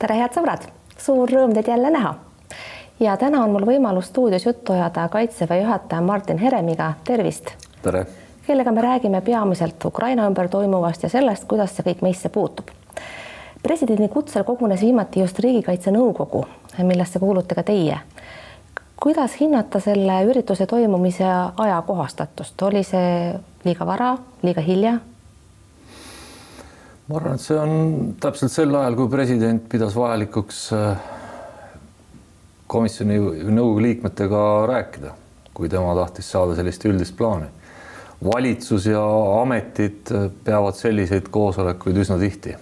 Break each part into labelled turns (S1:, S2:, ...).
S1: tere, head sõbrad, suur rõõm teid jälle näha. ja täna on mul võimalus stuudios juttu ajada Kaitseväe juhataja Martin Heremiga, tervist.
S2: tere.
S1: kellega me räägime peamiselt Ukraina ümber toimuvast ja sellest, kuidas see kõik meisse puutub. presidendi kutsel kogunes viimati just Riigikaitse Nõukogu, millesse kuulute ka teie. kuidas hinnata selle ürituse toimumise ajakohastatust, oli see liiga vara, liiga hilja?
S2: Ma arvan, et see on täpselt sel ajal, kui president pidas vajalikuks äh, komisjoni nõukogu liikmetega rääkida, kui tema tahtis saada sellist üldist plaani. valitsus ja ametid äh, peavad selliseid koosolekuid üsna tihti.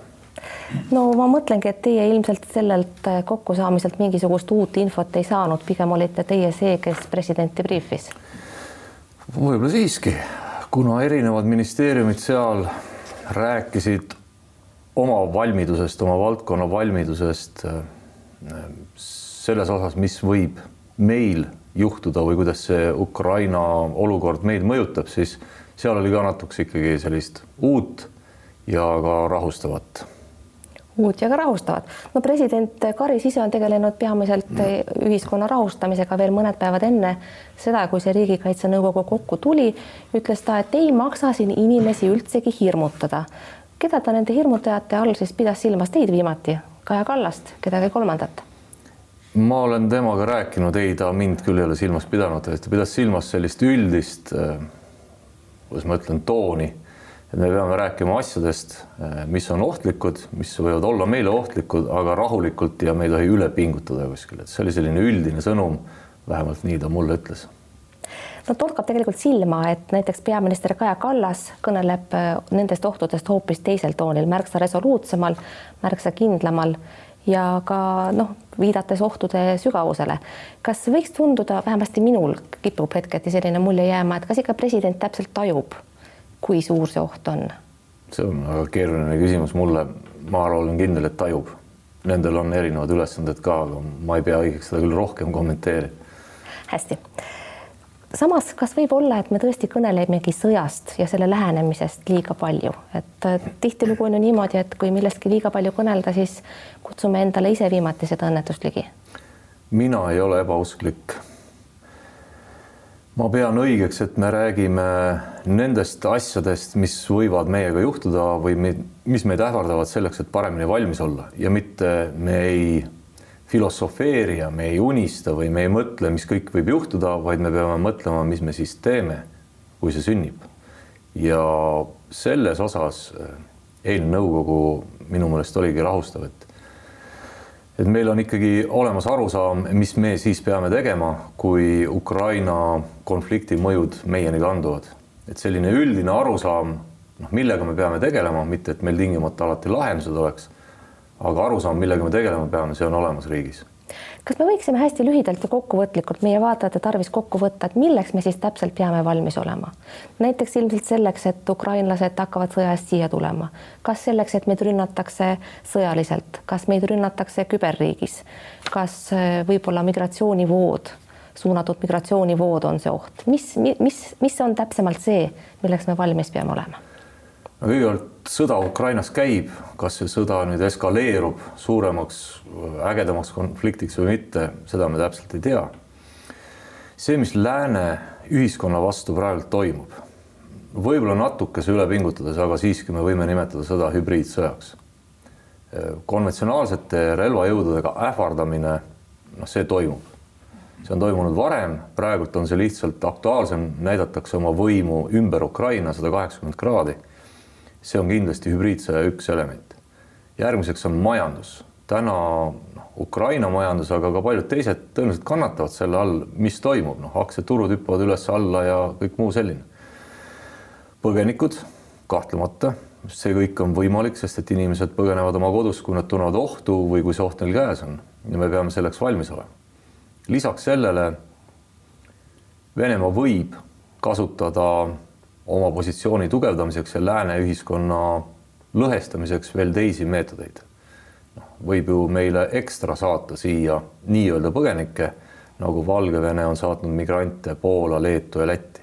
S1: no ma mõtlengi, et teie ilmselt sellelt äh, kokkusaamiselt mingisugust uut infot ei saanud, pigem olite teie see, kes presidenti briifis.
S2: võib-olla siiski, kuna erinevad ministeeriumid seal rääkisid oma valmidusest, oma valdkonna valmidusest äh, selles osas, mis võib meil juhtuda või kuidas see Ukraina olukord meid mõjutab, siis seal oli ka natukese ikkagi sellist uut ja ka rahustavat.
S1: Uut ja ka rahustavat. no president Karis ise on tegelenud peamiselt ühiskonna rahustamisega veel mõned päevad enne seda, kui see Riigikaitse Nõukogu kokku tuli, ütles ta, et ei maksa siin inimesi üldsegi hirmutada keda ta nende hirmutajate all siis pidas silmas? Teid viimati, Kaja Kallast, kedagi kolmandat?
S2: ma olen temaga rääkinud, ei, ta mind küll ei ole silmas pidanud, ta pidas silmas sellist üldist, äh, kuidas ma ütlen, tooni, et me peame rääkima asjadest, äh, mis on ohtlikud, mis võivad olla meile ohtlikud, aga rahulikult ja me ei tohi üle pingutada kuskil, et see oli selline üldine sõnum, vähemalt nii ta mulle ütles
S1: no torkab tegelikult silma, et näiteks peaminister Kaja Kallas kõneleb äh, nendest ohtudest hoopis teisel toonil, märksa resoluutsemal, märksa kindlamal ja ka noh, viidates ohtude sügavusele. kas võiks tunduda, vähemasti minul kipub hetketi selline mulje jääma, et kas ikka president täpselt tajub, kui suur see oht on?
S2: see on väga keeruline küsimus mulle, ma olen kindel, et tajub. Nendel on erinevad ülesanded ka, aga ma ei pea õigeks seda küll rohkem kommenteerida.
S1: hästi samas, kas võib olla, et me tõesti kõnelemegi sõjast ja selle lähenemisest liiga palju, et tihtilugu on ju niimoodi, et kui millestki liiga palju kõnelda, siis kutsume endale ise viimati seda õnnetust ligi.
S2: mina ei ole ebausklik. ma pean õigeks, et me räägime nendest asjadest, mis võivad meiega juhtuda või mis meid ähvardavad selleks, et paremini valmis olla ja mitte me ei filosofeerija, me ei unista või me ei mõtle, mis kõik võib juhtuda, vaid me peame mõtlema, mis me siis teeme, kui see sünnib. ja selles osas eh, eilne nõukogu minu meelest oligi rahustav, et et meil on ikkagi olemas arusaam, mis me siis peame tegema, kui Ukraina konflikti mõjud meieni kanduvad. et selline üldine arusaam, noh, millega me peame tegelema, mitte et meil tingimata alati lahendused oleks aga arusaam, millega me tegelema peame, see on olemas riigis.
S1: kas me võiksime hästi lühidalt ja kokkuvõtlikult meie vaatajate tarvis kokku võtta, et milleks me siis täpselt peame valmis olema? näiteks ilmselt selleks, et ukrainlased hakkavad sõja eest siia tulema, kas selleks, et meid rünnatakse sõjaliselt, kas meid rünnatakse küberriigis, kas äh, võib-olla migratsioonivood suunatud migratsioonivood on see oht, mis, mis, mis on täpsemalt see, milleks me valmis peame olema?
S2: Kõigepealt sõda Ukrainas käib, kas see sõda nüüd eskaleerub suuremaks, ägedamaks konfliktiks või mitte, seda me täpselt ei tea. see, mis lääne ühiskonna vastu praegu toimub, võib-olla natukese üle pingutades, aga siiski me võime nimetada seda hübriidsõjaks. konventsionaalsete relvajõududega ähvardamine, noh, see toimub. see on toimunud varem, praegult on see lihtsalt aktuaalsem, näidatakse oma võimu ümber Ukraina sada kaheksakümmend kraadi see on kindlasti hübriidsõja üks element. järgmiseks on majandus. täna noh, Ukraina majandus, aga ka paljud teised tõenäoliselt kannatavad selle all, mis toimub, noh, aktsiaturud hüppavad üles-alla ja kõik muu selline. põgenikud kahtlemata, see kõik on võimalik, sest et inimesed põgenevad oma kodust, kui nad tunnevad ohtu või kui see oht neil käes on ja me peame selleks valmis olema. lisaks sellele Venemaa võib kasutada oma positsiooni tugevdamiseks ja lääne ühiskonna lõhestamiseks veel teisi meetodeid. noh, võib ju meile ekstra saata siia nii-öelda põgenikke, nagu Valgevene on saatnud migrante Poola, Leetu ja Lätti.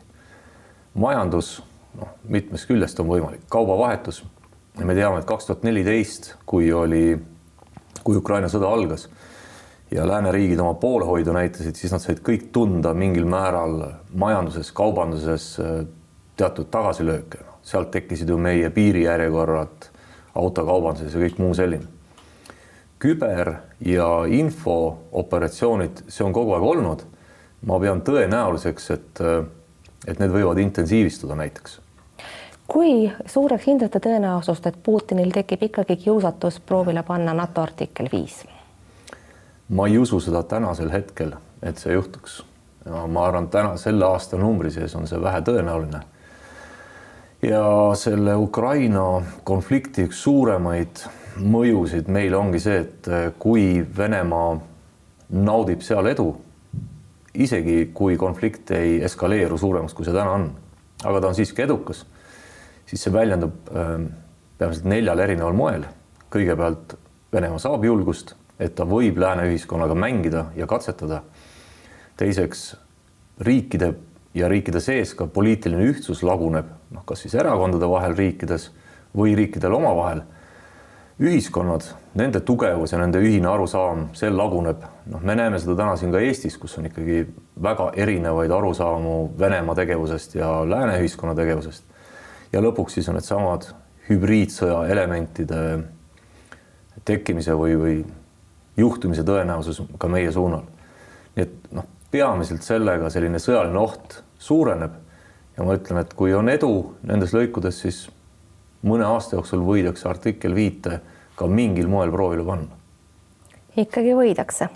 S2: majandus, noh, mitmest küljest on võimalik, kaubavahetus. me teame, et kaks tuhat neliteist, kui oli kui Ukraina sõda algas ja lääneriigid oma poolehoidu näitasid, siis nad said kõik tunda mingil määral majanduses, kaubanduses teatud tagasilööke. sealt tekkisid ju meie piirijärjekorrad autokaubanduses ja kõik muu selline. küber ja infooperatsioonid, see on kogu aeg olnud. ma pean tõenäoliseks, et, et need võivad intensiivistuda näiteks
S1: kui suureks hindate tõenäosust, et Putinil tekib ikkagi kiusatus proovile panna NATO artikkel viis?
S2: ma ei usu seda tänasel hetkel, et see juhtuks. ma arvan, täna selle aasta numbri sees on see vähetõenäoline. Ja selle Ukraina konflikti üks suuremaid mõjusid meile ongi see, et kui Venemaa naudib seal edu, isegi kui konflikt ei eskaleeru suuremaks, kui see täna on, aga ta on siiski edukas siis see väljendub ähm, peamiselt neljal erineval moel. kõigepealt Venemaa saab julgust, et ta võib lääne ühiskonnaga mängida ja katsetada. teiseks riikide ja riikide sees ka poliitiline ühtsus laguneb, noh, kas siis erakondade vahel riikides või riikidel omavahel. ühiskonnad, nende tugevus ja nende ühine arusaam, see laguneb, noh, me näeme seda täna siin ka Eestis, kus on ikkagi väga erinevaid arusaamu Venemaa tegevusest ja lääne ühiskonna tegevusest ja lõpuks siis on needsamad hübriidsõja elementide tekkimise või, või juhtumise tõenäosus ka meie suunal. nii et noh, peamiselt sellega selline sõjaline oht suureneb ja ma ütlen, et kui on edu nendes lõikudes, siis mõne aasta jooksul võidakse artikkel viite ka mingil moel proovile panna.
S1: ikkagi võidakse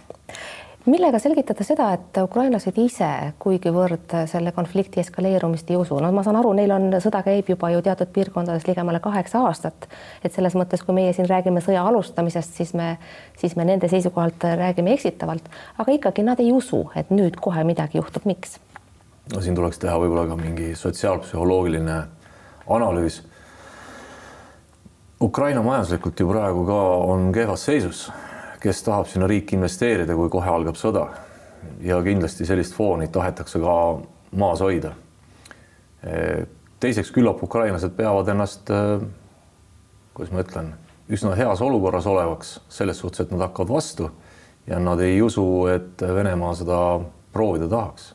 S1: millega selgitada seda, et ukrainlased ise kuigivõrd selle konflikti eskaleerumist ei usu, no ma saan aru, neil on, sõda käib juba ju teatud piirkondades ligemale kaheksa aastat. et selles mõttes, kui meie siin räägime sõja alustamisest, siis me, siis me nende seisukohalt räägime eksitavalt, aga ikkagi nad ei usu, et nüüd kohe midagi juhtub, miks?
S2: No siin tuleks teha võib-olla ka mingi sotsiaalpsühholoogiline analüüs. Ukraina majanduslikult ju praegu ka on kehvas seisus kes tahab sinna riiki investeerida, kui kohe algab sõda. ja kindlasti sellist fooni tahetakse ka maas hoida. teiseks, küllap ukrainlased peavad ennast, kuidas ma ütlen, üsna heas olukorras olevaks selles suhtes, et nad hakkavad vastu ja nad ei usu, et Venemaa seda proovida tahaks.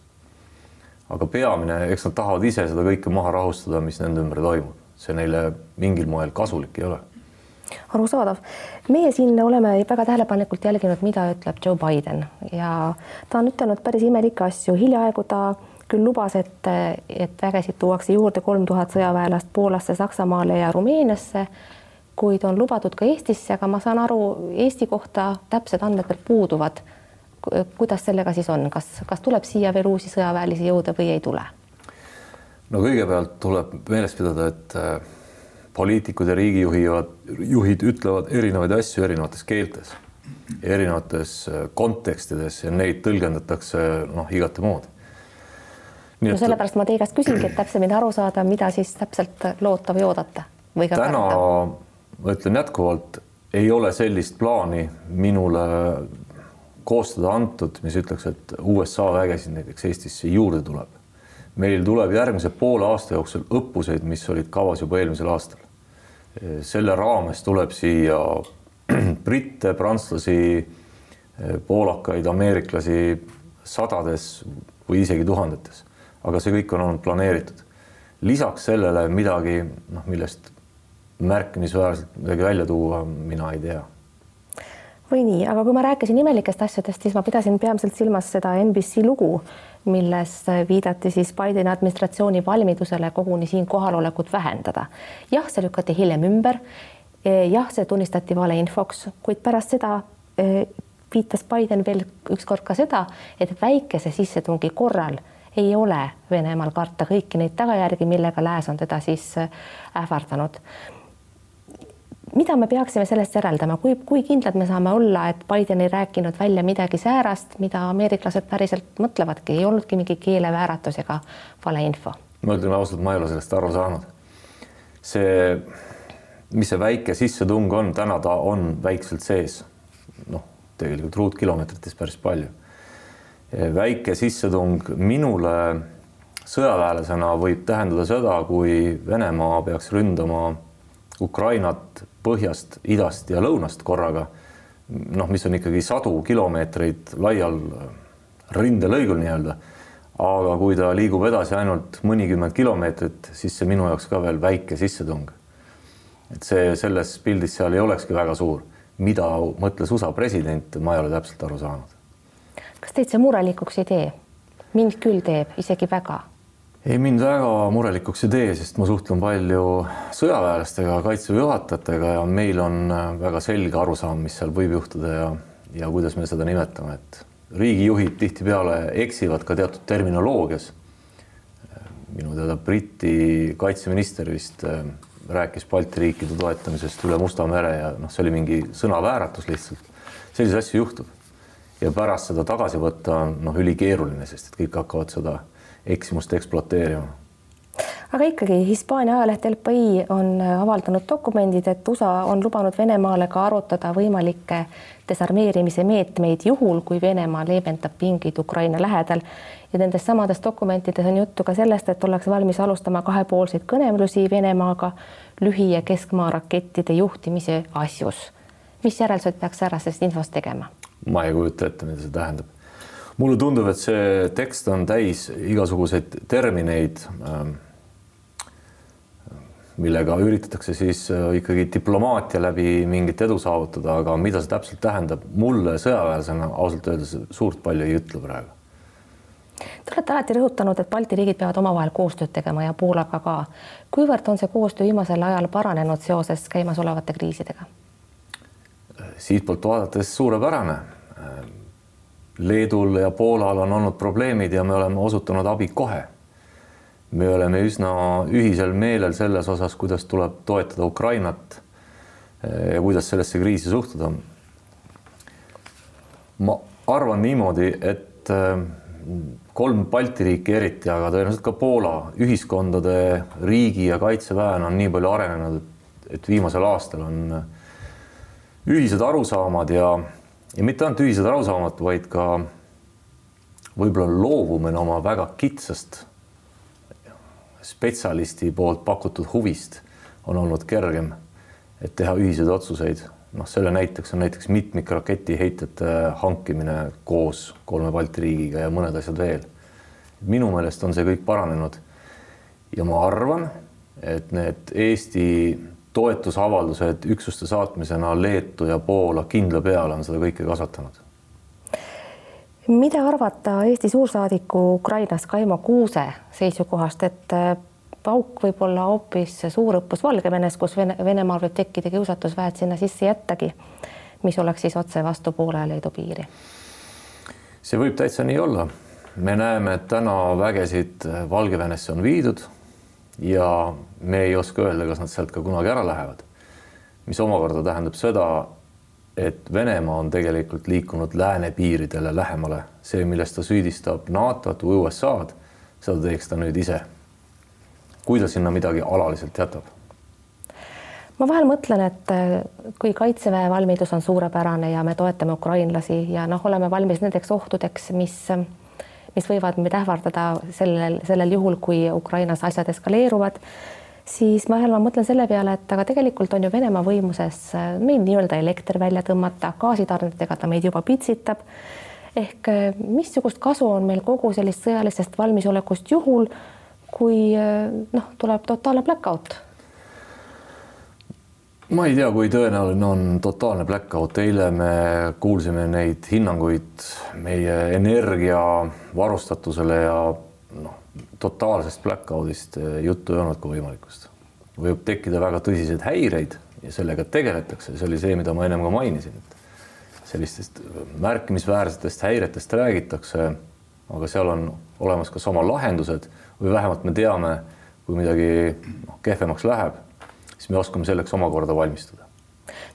S2: Aga peamine, eks nad tahavad ise seda kõike maha rahustada, mis nende ümber toimub, see neile mingil moel kasulik ei ole
S1: arusaadav. meie siin oleme väga tähelepanelikult jälginud, mida ütleb Joe Biden ja ta on ütelnud päris imelikke asju. hiljaaegu ta küll lubas, et, et vägesid tuuakse juurde kolm tuhat sõjaväelast Poolasse, Saksamaale ja Rumeeniasse, kuid on lubatud ka Eestisse, aga ma saan aru, Eesti kohta täpsed andmed veel puuduvad. Kuidas sellega siis on, kas, kas tuleb siia veel uusi sõjaväelisi jõude või ei tule?
S2: no kõigepealt tuleb meeles pidada, et poliitikud ja riigijuhivad, juhid ütlevad erinevaid asju erinevates keeltes, erinevates äh, kontekstides ja neid tõlgendatakse noh, igate moodi.
S1: no et, sellepärast ma teie käest küsingi, et täpsemini aru saada, mida siis täpselt loota või oodata või ka
S2: täna karta. ma ütlen jätkuvalt, ei ole sellist plaani minule koostada antud, mis ütleks, et USA vägesid näiteks Eestisse juurde tuleb. meil tuleb järgmise poole aasta jooksul õppuseid, mis olid kavas juba eelmisel aastal selle raames tuleb siia britte, prantslasi, poolakaid, ameeriklasi sadades või isegi tuhandetes. aga see kõik on olnud planeeritud. lisaks sellele midagi, noh, millest märkimisväärselt midagi välja tuua, mina ei tea
S1: või nii, aga kui ma rääkisin imelikest asjadest, siis ma pidasin peamiselt silmas seda NBC lugu, milles viidati siis Bideni administratsiooni valmidusele koguni siin kohalolekut vähendada. jah, see lükati hiljem ümber. jah, see tunnistati valeinfoks, kuid pärast seda eh, viitas Biden veel ükskord ka seda, et väikese sissetungi korral ei ole Venemaal karta kõiki neid tagajärgi, millega lääs on teda siis eh, ähvardanud mida me peaksime sellest järeldama, kui, kui kindlad me saame olla, et Biden ei rääkinud välja midagi säärast, mida ameeriklased päriselt mõtlevadki, ei olnudki mingi keelevääratus ega valeinfo?
S2: ma ütlen ausalt, ma ei ole sellest aru saanud. see, mis see väike sissetung on, täna ta on väikselt sees. noh, tegelikult ruutkilomeetrites päris palju. väike sissetung minule sõjaväelasena võib tähendada seda, kui Venemaa peaks ründama Ukrainat põhjast, idast ja lõunast korraga, noh, mis on ikkagi sadu kilomeetreid laial rindelõigul nii-öelda. aga kui ta liigub edasi ainult mõnikümmend kilomeetrit, siis see minu jaoks ka veel väike sissetung. et see selles pildis seal ei olekski väga suur. mida mõtles USA president, ma ei ole täpselt aru saanud.
S1: kas teid see murelikuks ei tee? mind küll teeb, isegi väga
S2: ei, mind väga murelikuks ei tee, sest ma suhtlen palju sõjaväelastega, kaitseväe juhatajatega ja meil on väga selge arusaam, mis seal võib juhtuda ja, ja kuidas me seda nimetame, et riigijuhid tihtipeale eksivad ka teatud terminoloogias. minu teada Briti kaitseminister vist äh, rääkis Balti riikide toetamisest üle Musta mere ja noh, see oli mingi sõnavääratus lihtsalt. selliseid asju juhtub ja pärast seda tagasi võtta on noh, ülikeeruline, sest et kõik hakkavad seda eksimust ekspluateerima
S1: aga ikkagi Hispaania ajaleht El Pai on avaldanud dokumendid, et USA on lubanud Venemaale ka arutada võimalikke desarmeerimise meetmeid juhul, kui Venemaa leevendab pingeid Ukraina lähedal. ja nendes samades dokumentides on juttu ka sellest, et ollakse valmis alustama kahepoolseid kõnelusi Venemaaga lühi- ja keskmaa rakettide juhtimise asjus. mis järeldused peaks säärasest infost tegema?
S2: ma ei kujuta ette, mida see tähendab. Mulle tundub, et see tekst on täis igasuguseid termineid ähm, millega üritatakse siis äh, ikkagi diplomaatia läbi mingit edu saavutada, aga mida see täpselt tähendab, mulle sõjaväelasena ausalt öeldes suurt palju ei ütle praegu.
S1: Te olete alati rõhutanud, et Balti riigid peavad omavahel koostööd tegema ja Poolaga ka. kuivõrd on see koostöö viimasel ajal paranenud seoses käimasolevate kriisidega?
S2: siitpoolt vaadates suurepärane. Leedul ja Poolal on olnud probleemid ja me oleme osutanud abi kohe me oleme üsna ühisel meelel selles osas, kuidas tuleb toetada Ukrainat eh, ja kuidas sellesse kriisi suhtuda. ma arvan niimoodi, et eh, kolm Balti riiki eriti, aga tõenäoliselt ka Poola ühiskondade, riigi ja kaitseväena on nii palju arenenud, et viimasel aastal on ühised arusaamad ja, ja mitte ainult ühised arusaamad, vaid ka võib-olla loobumine oma väga kitsast spetsialisti poolt pakutud huvist on olnud kergem, et teha ühiseid otsuseid. noh, selle näiteks on näiteks mitmikraketiheitjate hankimine koos kolme Balti riigiga ja mõned asjad veel. minu meelest on see kõik paranenud. ja ma arvan, et need Eesti toetusavaldused üksuste saatmisena Leetu ja Poola kindla peale on seda kõike kasvatanud
S1: mida arvata Eesti suursaadiku Ukrainas Kaimo Kuuse seisukohast, et äh, pauk võib olla hoopis suurõppus Valgevenes, kus Vene, Venemaal võib tekkida kiusatus väed sinna sisse jättagi, mis oleks siis otse vastu Poola ja Leedu piiri?
S2: see võib täitsa nii olla. me näeme, et täna vägesid Valgevenesse on viidud ja me ei oska öelda, kas nad sealt ka kunagi ära lähevad. mis omakorda tähendab seda, et Venemaa on tegelikult liikunud lääne piiridele lähemale. see, milles ta süüdistab NATO-t või USA-d, seda teeks ta nüüd ise. kui ta sinna midagi alaliselt jätab.
S1: ma vahel mõtlen, et äh, kui kaitseväe valmidus on suurepärane ja me toetame ukrainlasi ja noh, oleme valmis nendeks ohtudeks, mis mis võivad meid ähvardada sellel, sellel juhul, kui Ukrainas asjad eskaleeruvad siis vahel ma mõtlen selle peale, et aga tegelikult on ju Venemaa võimuses äh, meil nii-öelda elekter välja tõmmata, gaasitarnetega ta meid juba pitsitab. ehk äh, missugust kasu on meil kogu sellist sõjalisest valmisolekust juhul, kui äh, noh, tuleb totaalne blackout?
S2: Ma ei tea, kui tõenäoline on totaalne blackout, eile me kuulsime neid hinnanguid meie energiavarustatusele ja noh, totaalsest blackout'ist eh, juttu ei olnud kui võimalikust. võib tekkida väga tõsiseid häireid ja sellega tegeletakse, see oli see, mida ma ennem ka mainisin, et sellistest märkimisväärsetest häiretest räägitakse, aga seal on olemas kas oma lahendused või vähemalt me teame, kui midagi noh, kehvemaks läheb, siis me oskame selleks omakorda valmistuda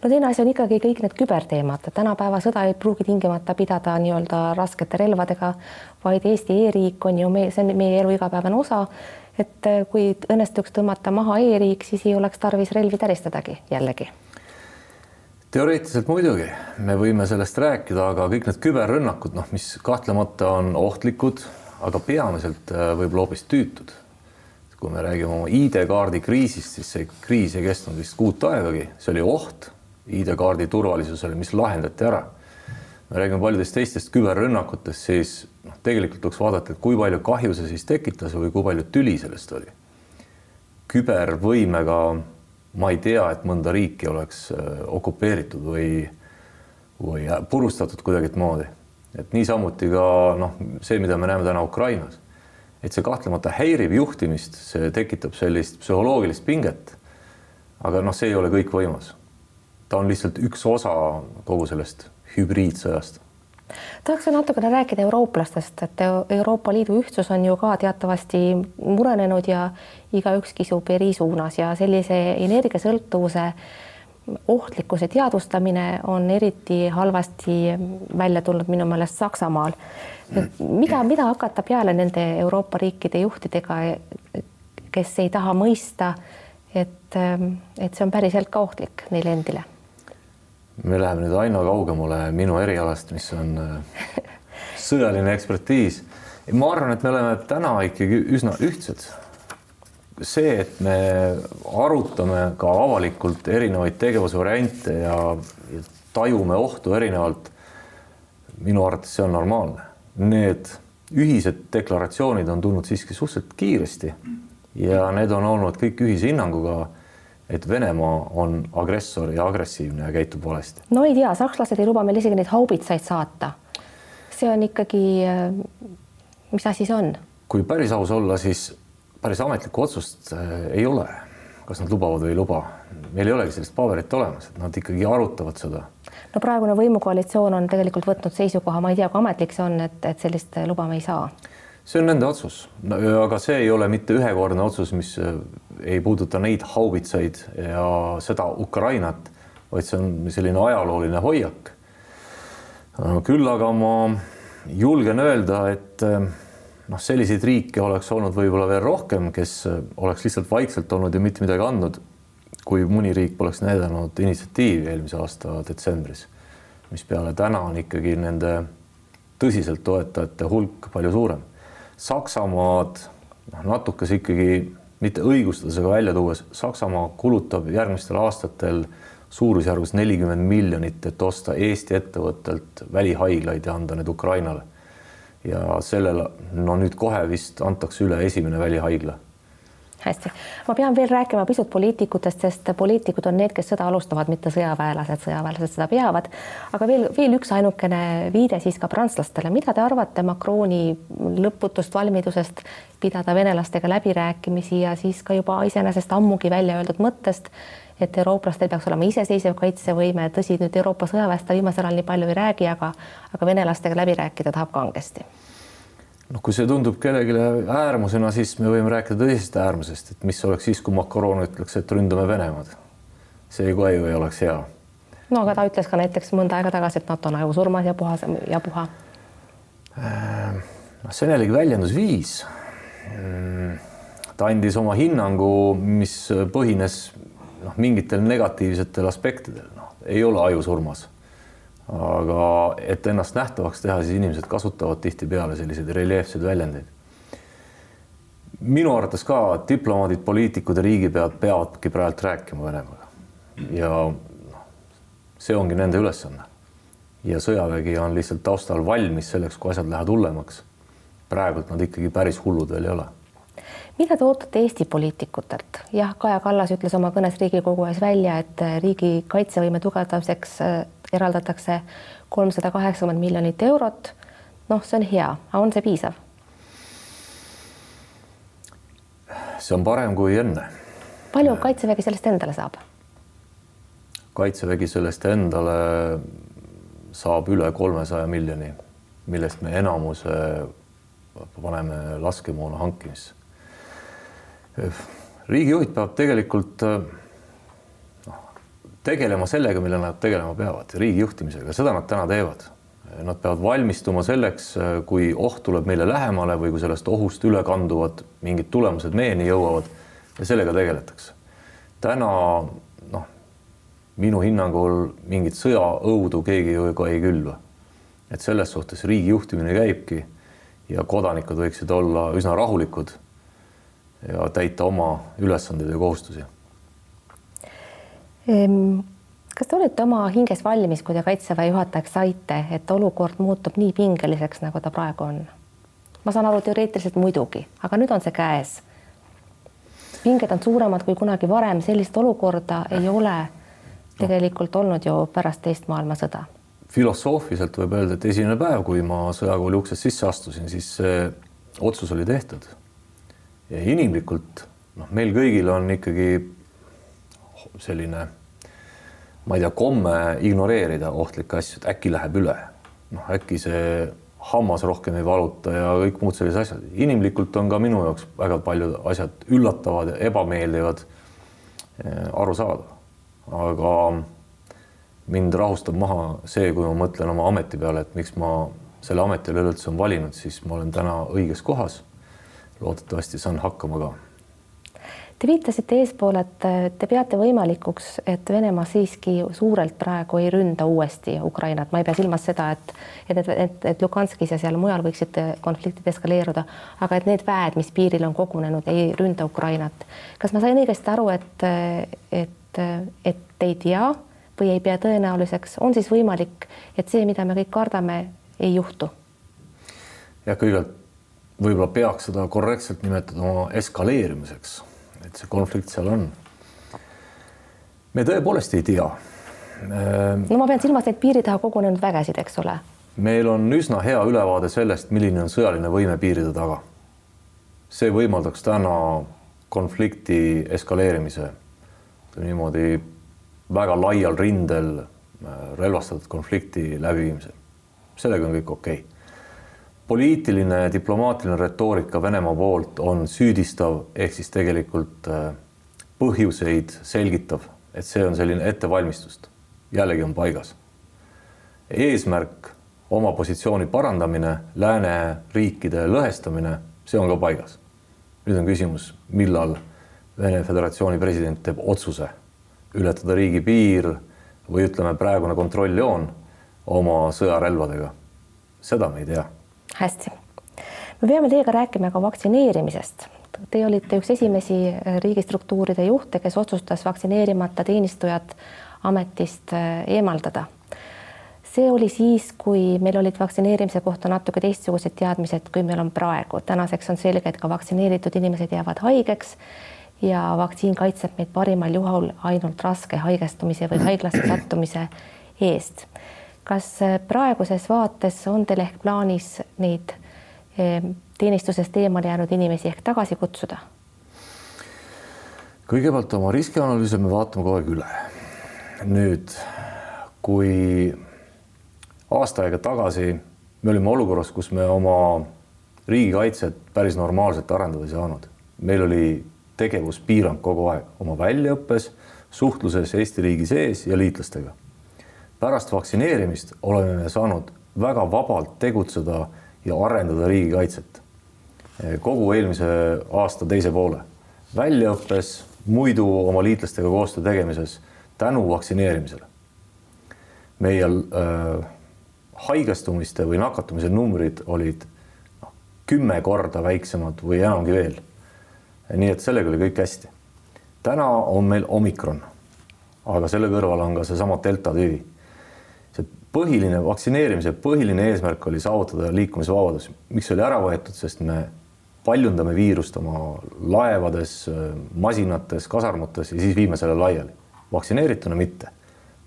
S1: no teine asi on ikkagi kõik need küberteemad, tänapäeva sõda ei pruugi tingimata pidada nii-öelda raskete relvadega, vaid Eesti e-riik on ju meie, see on meie elu igapäevane osa. et äh, kui õnnestuks tõmmata maha e-riik, siis ei oleks tarvis relvi täristadagi jällegi
S2: teoreetiliselt muidugi, me võime sellest rääkida, aga kõik need küberrünnakud, noh, mis kahtlemata on ohtlikud, aga peamiselt äh, võib-olla hoopis tüütud. Kui me räägime oma ID-kaardi kriisist, siis see kriis ei kestnud vist kuut aegagi, see oli oht ID-kaardi turvalisusele, mis lahendati ära. me räägime paljudest teistest küberrünnakutest, siis noh, tegelikult tuleks vaadata, et kui palju kahju see siis tekitas või kui palju tüli sellest oli. kübervõimega ma ei tea, et mõnda riiki oleks äh, okupeeritud või, või purustatud kuidagimoodi. et niisamuti ka noh, see, mida me näeme täna Ukrainas, et see kahtlemata häirib juhtimist, see tekitab sellist psühholoogilist pinget. aga noh, see ei ole kõikvõimas. ta on lihtsalt üks osa kogu sellest hübriidsõjast
S1: tahaks natukene rääkida eurooplastest, et Euroopa Liidu ühtsus on ju ka teatavasti murenenud ja igaüks kisub eri suunas ja sellise energiasõltuvuse ohtlikkuse teadvustamine on eriti halvasti välja tulnud minu meelest Saksamaal. mida, mida hakata peale nende Euroopa riikide juhtidega, kes ei taha mõista, et, et see on päriselt ka ohtlik neile endile
S2: me läheme nüüd aina kaugemale minu erialast, mis on äh, sõjaline ekspertiis. ma arvan, et me oleme täna ikkagi üsna ühtsed. See, et me arutame ka avalikult erinevaid tegevusvariante ja, ja tajume ohtu erinevalt, minu arvates see on normaalne. Need ühised deklaratsioonid on tulnud siiski suhteliselt kiiresti ja need on olnud kõik ühise hinnanguga et Venemaa on agressor ja agressiivne ja käitub valesti?
S1: no ei tea, sakslased ei luba meil isegi neid haubitsaid saata. see on ikkagi, mis asi see on?
S2: kui päris aus olla, siis päris ametlikku otsust äh, ei ole, kas nad lubavad või ei luba. meil ei olegi sellist paberit olemas, et nad ikkagi arutavad seda.
S1: no praegune võimukoalitsioon on tegelikult võtnud seisukoha, ma ei tea, kui ametlik see on, et, et sellist luba me ei saa
S2: see on nende otsus no,, aga see ei ole mitte ühekordne otsus, mis äh, ei puuduta neid haubitsaid ja seda Ukrainat, vaid see on selline ajalooline hoiak. küll aga ma julgen öelda, et äh, noh, selliseid riike oleks olnud võib-olla veel rohkem, kes oleks lihtsalt vaikselt olnud ja mitte midagi andnud, kui mõni riik poleks näidanud initsiatiivi eelmise aasta detsembris, mis peale täna on ikkagi nende tõsiselt toetajate hulk palju suurem Saksamaad noh, natukese ikkagi mitte õigustades, aga välja tuues, Saksamaa kulutab järgmistel aastatel suurusjärgus nelikümmend miljonit, et osta Eesti ettevõttelt välihaiglaid ja anda need Ukrainale. Ja sellel no nüüd kohe vist antakse üle esimene välihaigla.
S1: Hästi, ma pean veel rääkima pisut poliitikutest, sest poliitikud on need, kes sõda alustavad, mitte sõjaväelased, sõjaväelased seda peavad. aga veel, veel üks ainukene viide siis ka prantslastele, mida te arvate Macroni lõputust valmidusest pidada venelastega läbirääkimisi ja siis ka juba iseenesest ammugi välja öeldud mõttest, et eurooplastel peaks olema iseseisev kaitsevõime, tõsi, nüüd Euroopa sõjaväest ta viimasel ajal nii palju ei räägi, aga, aga venelastega läbi rääkida tahab kangesti
S2: noh, kui see tundub kellelegi äärmusena, siis me võime rääkida tõsisest äärmusest, et mis oleks siis, kui Macron ütleks, et ründame Venemaad. see kohe ju ei oleks hea.
S1: no aga ta ütles ka näiteks mõnda aega tagasi, et NATO on ajusurmas ja puhas ja puha.
S2: Noh, see on jällegi väljendusviis. Mm, ta andis oma hinnangu, mis põhines noh, mingitel negatiivsetel aspektidel, noh, ei ole ajusurmas aga et ennast nähtavaks teha, siis inimesed kasutavad tihtipeale selliseid reljeefseid väljendeid. minu arvates ka diplomaadid, poliitikud ja riigipead peavadki praegu rääkima Venemaaga ja noh, see ongi nende ülesanne. ja sõjavägi on lihtsalt taustal valmis selleks, kui asjad lähevad hullemaks. praegult nad ikkagi päris hullud veel ei ole
S1: mida te ootate Eesti poliitikutelt? jah, Kaja Kallas ütles oma kõnes Riigikogu ees välja, et riigi kaitsevõime tugevdamiseks äh, eraldatakse kolmsada kaheksakümmend miljonit eurot. noh, see on hea, aga on see piisav?
S2: see on parem kui enne.
S1: palju Kaitsevägi sellest endale saab?
S2: kaitsevägi sellest endale saab üle kolmesaja miljoni, millest me enamuse paneme laskemoona hankimisse. Riigijuhid peavad tegelikult tegelema sellega, mille nad tegelema peavad, riigi juhtimisega, seda nad täna teevad. Nad peavad valmistuma selleks, kui oht tuleb meile lähemale või kui sellest ohust üle kanduvad mingid tulemused meieni jõuavad ja sellega tegeletakse. täna noh, minu hinnangul mingit sõjaõudu keegi ju ka ei külva. et selles suhtes riigi juhtimine käibki ja kodanikud võiksid olla üsna rahulikud ja täita oma ülesandeid ja kohustusi
S1: kas te olete oma hinges valmis, kui te kaitseväe juhatajaks saite, et olukord muutub nii pingeliseks, nagu ta praegu on? ma saan aru, teoreetiliselt muidugi, aga nüüd on see käes. pinged on suuremad kui kunagi varem, sellist olukorda ei ole tegelikult olnud ju pärast teist maailmasõda.
S2: filosoofiliselt võib öelda, et esimene päev, kui ma sõjakooli uksest sisse astusin, siis see otsus oli tehtud. Ja inimlikult noh, meil kõigil on ikkagi selline, ma ei tea, komme ignoreerida ohtlikke asju, et äkki läheb üle. noh, äkki see hammas rohkem ei valuta ja kõik muud sellised asjad. inimlikult on ka minu jaoks väga paljud asjad üllatavad ja ebameeldivad eh, aru saada. aga mind rahustab maha see, kui ma mõtlen oma ameti peale, et miks ma selle ameti üleüldse on valinud, siis ma olen täna õiges kohas. Loodetavasti saan hakkama ka
S1: Te viitasite eespool, et te peate võimalikuks, et Venemaa siiski suurelt praegu ei ründa uuesti Ukrainat, ma ei pea silmas seda, et et, et, et, et Luganskis ja seal mujal võiksid konfliktid eskaleeruda, aga et need väed, mis piiril on kogunenud, ei ründa Ukrainat. kas ma sain õigesti aru, et, et, et te ei tea või ei pea tõenäoliseks, on siis võimalik, et see, mida me kõik kardame, ei juhtu?
S2: jah, kõigepealt võib-olla peaks seda korrektselt nimetada eskaleerimiseks et see konflikt seal on. me tõepoolest ei tea.
S1: no ma pean silmas neid piiri taha kogunenud vägesid, eks ole.
S2: meil on üsna hea ülevaade sellest, milline on sõjaline võime piiride taga. see võimaldaks täna konflikti eskaleerimise niimoodi väga laial rindel äh, relvastatud konflikti läbiviimisel. sellega on kõik okei okay poliitiline diplomaatiline retoorika Venemaa poolt on süüdistav ehk siis tegelikult äh, põhjuseid selgitav, et see on selline ettevalmistust, jällegi on paigas. eesmärk, oma positsiooni parandamine, lääneriikide lõhestamine, see on ka paigas. nüüd on küsimus, millal Vene Föderatsiooni president teeb otsuse ületada riigipiir või ütleme, praegune kontrolljoon oma sõjarelvadega. seda me ei tea
S1: hästi. me peame teiega rääkima ka vaktsineerimisest. Te olite üks esimesi riigistruktuuride juhte, kes otsustas vaktsineerimata teenistujad ametist äh, eemaldada. see oli siis, kui meil olid vaktsineerimise kohta natuke teistsugused teadmised, kui meil on praegu. tänaseks on selge, et ka vaktsineeritud inimesed jäävad haigeks ja vaktsiin kaitseb meid parimal juhul ainult raske haigestumise või haiglasse sattumise eest kas äh, praeguses vaates on teil ehk plaanis neid äh, teenistusest eemale jäänud inimesi ehk tagasi kutsuda?
S2: kõigepealt oma riskianalüüse me vaatame kogu aeg üle. nüüd, kui aasta aega tagasi me olime olukorras, kus me oma riigikaitset päris normaalselt arendada ei saanud, meil oli tegevuspiirang kogu aeg oma väljaõppes, suhtluses Eesti riigi sees ja liitlastega pärast vaktsineerimist oleme saanud väga vabalt tegutseda ja arendada riigikaitset kogu eelmise aasta teise poole väljaõppes, muidu oma liitlastega koostöö tegemises tänu vaktsineerimisele. meie äh, haigestumiste või nakatumise numbrid olid noh, kümme korda väiksemad või enamgi veel. nii et sellega oli kõik hästi. täna on meil omikron, aga selle kõrval on ka seesama delta tüvi põhiline vaktsineerimise põhiline eesmärk oli saavutada liikumisvabadus, miks oli ära võetud, sest me paljundame viirust oma laevades, masinates, kasarmutes ja siis viime selle laiali. vaktsineerituna mitte.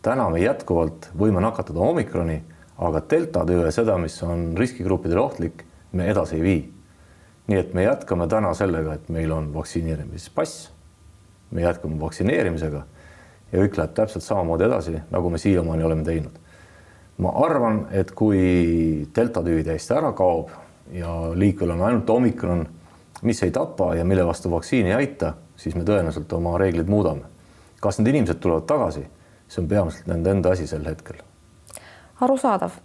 S2: täna me jätkuvalt võime nakatada omikroni, aga delta tüve, seda, mis on riskigruppidele ohtlik, me edasi ei vii. nii et me jätkame täna sellega, et meil on vaktsineerimispass. me jätkame vaktsineerimisega ja kõik läheb täpselt samamoodi edasi, nagu me siiamaani oleme teinud ma arvan, et kui delta tüvi täiesti ära kaob ja liikvel on ainult omikron, mis ei tapa ja mille vastu vaktsiin ei aita, siis me tõenäoliselt oma reeglid muudame. kas need inimesed tulevad tagasi, see on peamiselt nende enda asi sel hetkel.
S1: arusaadav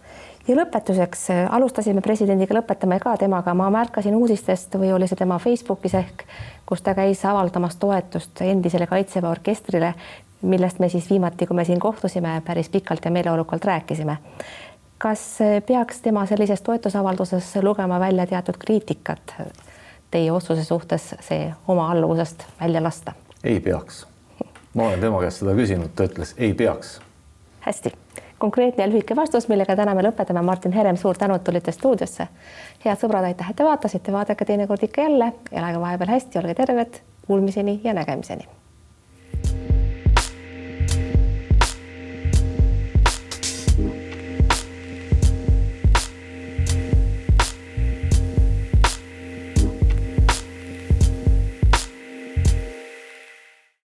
S1: ja lõpetuseks alustasime presidendiga, lõpetame ka temaga, ma märkasin uudistest või oli see tema Facebookis ehk, kus ta käis avaldamas toetust endisele Kaitseväe orkestrile, millest me siis viimati, kui me siin kohtusime, päris pikalt ja meeleolukalt rääkisime. kas peaks tema sellises toetusavalduses lugema välja teatud kriitikat teie otsuse suhtes see oma alluvusest välja lasta?
S2: ei peaks. ma olen tema käest seda küsinud, ta ütles ei peaks.
S1: hästi, konkreetne ja lühike vastus, millega täna me lõpetame. Martin Herem, suur tänu, et tulite stuudiosse. head sõbrad, aitäh, et te vaatasite, vaadake teinekord ikka jälle, elage vahepeal hästi, olge terved, kuulmiseni ja nägemiseni